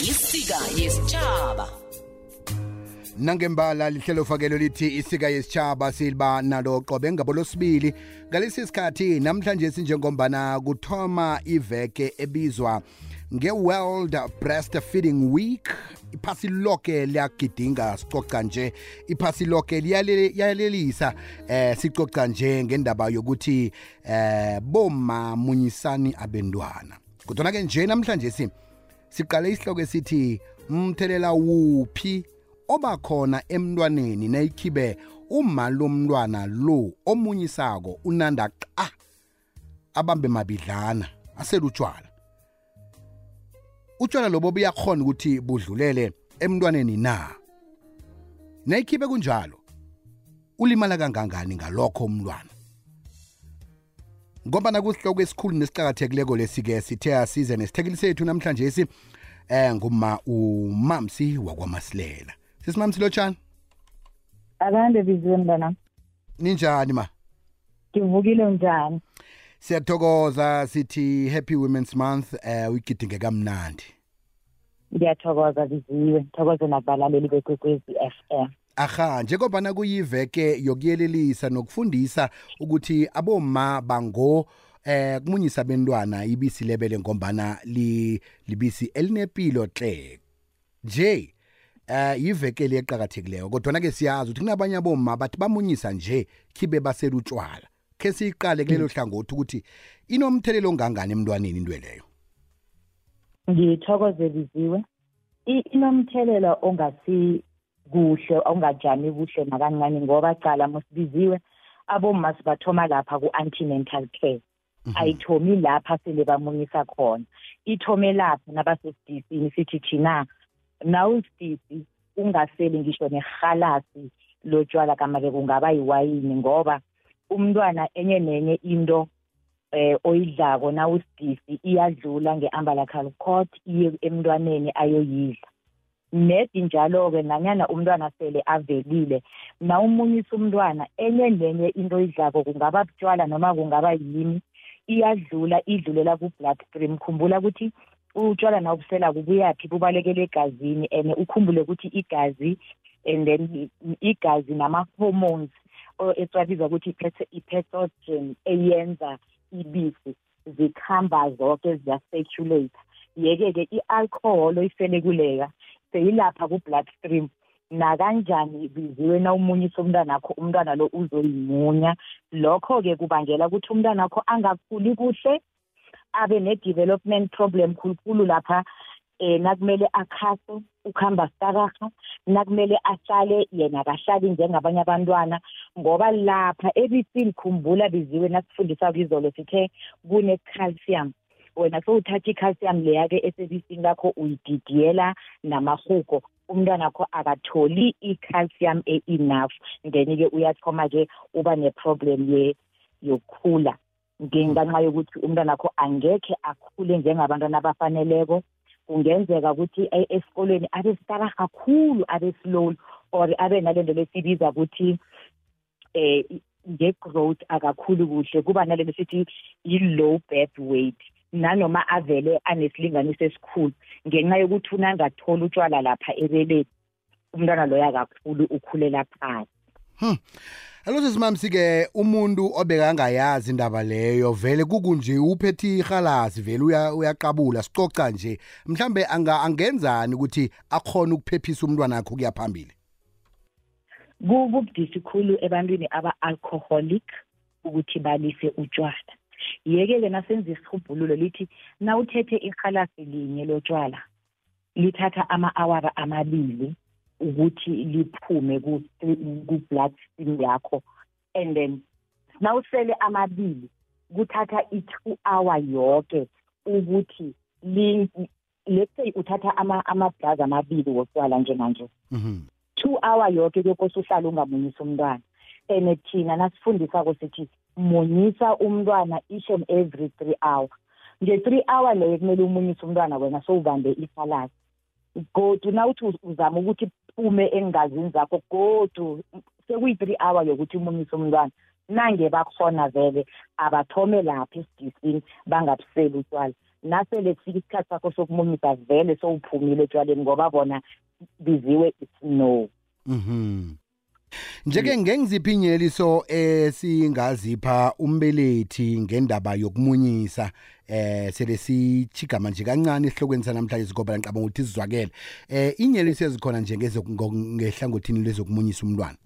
isika yesitshaba nangembala lihlelo fakelo lithi isika yesitshaba siliba nalo qobe ngabolosibili ngalesi sikhathi namhlanje sinjengombana kuthoma iveke ebizwa nge-world breast feeding week iphasi loke liyagidinga sicoca nje iphasi loke liyalelisa eh sicoca nje ngendaba yokuthi eh boma munyisani abendwana kodwa ke nje namhlanje si siqale isihloko esithi umthelela wuphi oba khona emntwaneni nayikhibe uma lomntwana lo omunyisako unanda qa abambe mabidlana aselutshwala utshwala lobo buyakhona ukuthi budlulele emntwaneni na nayikhibe kunjalo ulimala kangangani ngalokho umntwana ngoba nakusihloko esikhulu nesiqakathekileko lesi-ke sithe asize nesithekeli sethu namhlanje si eh nguma umamsi wakwamasilela sisimamsi lotshani akande bizweni lona ninjani ma ngivukile njani siyathokoza sithi happy women's month eh uh, uyigidinge kamnandi ngiyathokoza biziwe ngithokoze nakubalaleli bekwekwezi f m aha njengobana kuyiveke yokuyelelisa nokufundisa ukuthi aboma bango eh kumunyisa bentwana ibisi lebele ngombana libisi elinepilo hle nje eh yivekeli eqhakathekileyo kodwa nake siyazi ukuthi kunabanye abomma bathi bamunyisa nje khibe baselutshwala ke siqale kulelo mm. hlangothi ukuthi inomthelelo ongangani emntwaneni into leyo ngithokozeliziwe inomthelela ongasi kuhle ongajami kuhle nakancane ngoba cala mosibiziwe abomma sibathoma lapha ku-antinental care mhm. ayithomi lapha sele bamunyisa khona ithome lapha nabasesidisini sithi thina nawusidisi ungaseli ngisho nerhalasi lotshwala kamake kungaba yiwayini ngoba umntwana enye nenye into eh oyidlako nawusidisi iyadlula ngeambalakal court iye emntwaneni ayoyidla nedi njalo-ke nanyana umntwana sele avelile nawumunyisa umntwana enye nenye into idlako kungaba butshwala noma kungaba yini iyadlula idlulela ku-blood stream khumbula ukuthi utshwala na ubusela kubuyaphi bubalekele egazini and ukhumbule ukuthi igazi and then igazi nama-hormones eswabiza ukuthi i-petrogen eyenza ibisi zikhamba zoke ziyaseculator yeke-ke i-alcohol oyifelekuleka seyilapha ku-blood stream nakanjani biziwe na umunye somntwana wakho umntwana lo uzoyimunya lokho-ke kubangela ukuthi umntwana wakho angakhuli kuhle abe ne-development problem khulukhulu lapha eh nakumele akhase ukhamba stararha nakumele ahlale yena akahlali njengabanye abantwana ngoba lapha ebisini khumbula biziwe nasifundisa kwizolo sithe kune-calcium wena sowuthatha i-calcium leya-ke esebisini lakho uyididiyela namahuko umntwana wakho akatholi i-calcium e-enough then-ke uyathoma-ke uba ne-problem yokukhula ngenxa yokuthi umntwanakho angekhe akhule njengabantwana abafaneleko kungenzeka ukuthi e-, esikolweni abe sitararha khulu abe slowly or abe nale nto lesibiza ukuthi eh nge-growth akakhulu kuhle kuba nale nto sithi yi-low birth weight nanoma avele anesilinganiso esikhulu ngenxa yokuthi unangathola utshwala lapha ebeleni umntwana loyo akakhuli ukhulela phasi Hmm. Alo sesimamsi ke umuntu obekangayazi indaba leyo vele kukunje uphethi ihalasi vele uya uyaqabula sicoca nje mhlambe anga angenzani ukuthi akhona ukuphephisa umntwana wakhe kuyaphambili kubudisi khulu ebantwini aba alcoholic ukuthi balise utshwala yeke ke nasenza isirhubhululo lithi nawuthethe ihalasi linye lotshwala lithatha ama-awara amabili ukuthi liphume ku-blood stream yakho and then nawusele amabili kuthatha i-two hour yoke ukuthi let's say uthatha ama-blazi amabili wotshwala njenganje mhm. two hour yoke kuyokose uhlale ungamunyisa umntwana and thina nasifundisako sithi munyisa umntwana each and every three hour nge-three hour leyo kumele umunyise umntwana wena sowubambe isaladi godu nawuthi uzama ukuthi phume engazini zakho godu sekuyi-three hour yokuthi umunyise umntwana nange bakhona vele abathome lapha esidisini bangabuseli utshwala nasele kufika isikhathi sakho sokumunyisa vele sowuphumile etshwaleni ngoba bona biziwe isnow mhm Njeke ngengiziphi inyeliso esingazipha umbelethi ngendaba yokumunyisa eh sele sichiga manje kancane esihlokweni sanamhlanje sigoba ngicabanga ukuthi sizwakele eh inyeliso ezikhona nje ngehlangothini lezokumunyisa umntwana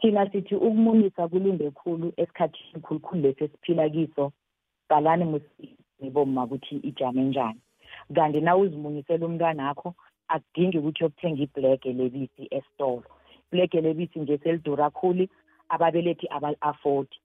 thina sithi ukumunyisa kulunge khulu esikhathini khulukhulu lesi esiphila kiso qalani musini bomma ukuthi ijame njani kanti na uzimunyisela umntwana akho akudingi ukuthi yokuthenga iblege lebisi esitolo iblege lebisi nje selidura khulu ababelethi abali-afodi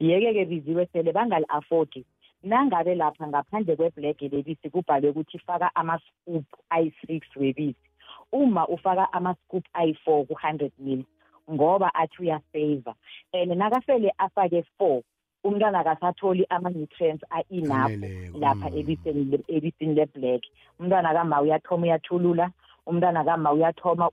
yeke-ke biziwe sele bangali-afodi nangabe lapha ngaphandle kweblege lebisi kubhalwe ukuthi faka ama-scoop ayi-six webisi uma ufaka ama-scoop ayi-four ku-hundred mil ngoba athi uyasava and nakasele afake four umntwana akasatholi ama-nutrients a-enough lapha mm. ebisini ebisini le-black umntwana kama uyathoma uyathulula umntwana kama uyathoma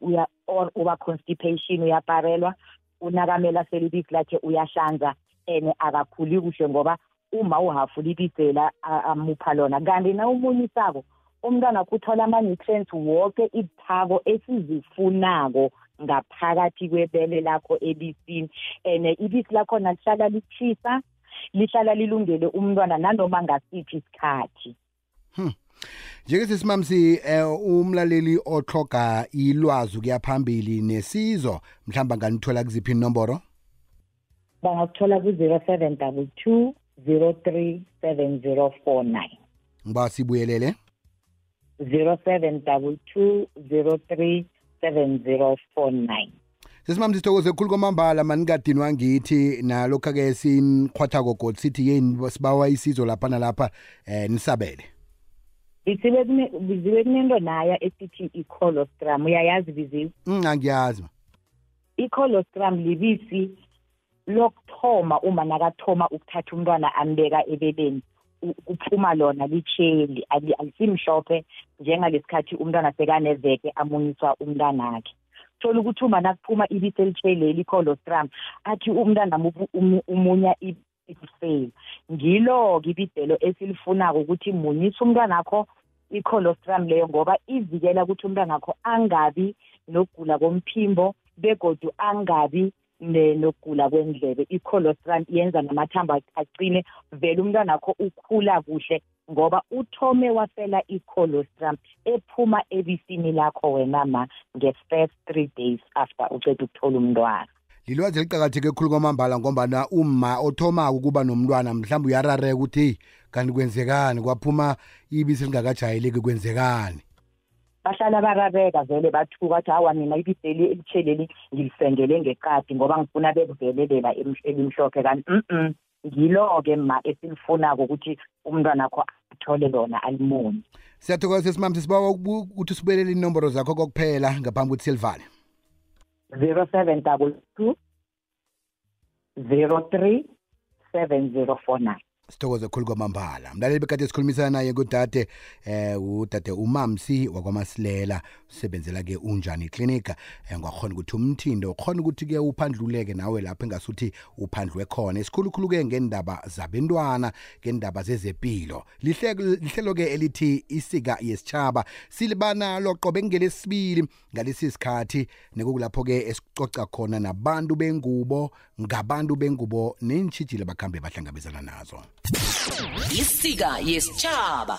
uya or uba constipation uyaparelwa unakamela selibisi lakhe uyahlanza and akakhuli kuhle ngoba uma uhafula ibisela amupha lona kanti na umunyisako umntwana kuthola ama-nutrients woke izithako esizifunako ngaphakathi kwebele lakho ebisini and ibisi lakhona lihlala litshisa lihlala lilungele umntwana nanoma ngasiphi isikhathi hmm. njeke sesimamsi eh, umlaleli otlhoga ilwazi kuyaphambili nesizo mhlawumbe anganithola kuziphi inomboro bangakuthola ku-zero seven double two zero three seven zero four nine ngiba sibuyelele zero seven double two zero three seven zero four nine sesimami sithokoze khulu kwamambala maningadinwa ngithi nalokhu-ke sinikhwathako god sithi yeni sibawa isizo lapha nalapha um nisabele biziwe kunento naya esithi i-colostrum uyayazi biziwe mm, angiyazi i-colostrum libisi lokuthoma uma nakathoma ukuthatha umntwana ambeka ebeleni kuphuma lona litsheli alisimhlophe njengalesikhathi umntwana sekaneveke amunyiswa umntanakhe thola ukuthi uma nakuphuma ibisi elitsheleli i-colostrum athi umntanam umunya ekuseni ngilo-ke ibidelo esilifunako ukuthi munyisa umntwanakho i-colostrum leyo ngoba ivikela ukuthi umntwanakho angabi nokugula komphimbo begodu angabi nokugula kwendlebe i-colostrum yenza namathambo aqine vele umntwanakho ukhula kuhle ngoba uthome wafela i-colostrum ephuma ebisini lakho wena ma nge-first three days after uceda ukuthola umntwana lilwazi eliqakatheke khulu kwamambala ngombana uma othomako ukuba nomntwana mhlawumbe uyarareka ukuthi kanti kwenzekani kwaphuma ibisi elingakajayeleki kwenzekani bahlala barabeka vele bathuka athi hawa mina ibiseli elitsheleli ngilisengele ngeqadi ngoba ngifuna bekuvelelela elimhlophe kanti mm ngilo-ke ma esilifunako ukuthi umntwanakho athole lona alimoni siyathokoza sesimami sisibawa ukuthi usibelele inomboro zakho kokuphela ngaphambi ukuthi silivale 0722 03 7049 sithokoze khulu kwamambala mlaleli bekade sikhulumisana naye kudade eh udade umamsi wakwamasilela sebenzela ke unjani clinic eh, ngwakhona ukuthi umthindo ukhona ukuthi ke uphandluleke nawe lapho engasuthi uphandlwe khona isikhulukhulu ke ngendaba zabentwana ngendaba zezepilo lihlelo ke elithi isika yesichaba silibana loqobe ngelesibili ngalesi sikhathi nekukulapho ke esicoca khona nabantu bengubo ngabantu bengubo nentshijile bakhambe bahlangabezana nazo isika yesichaba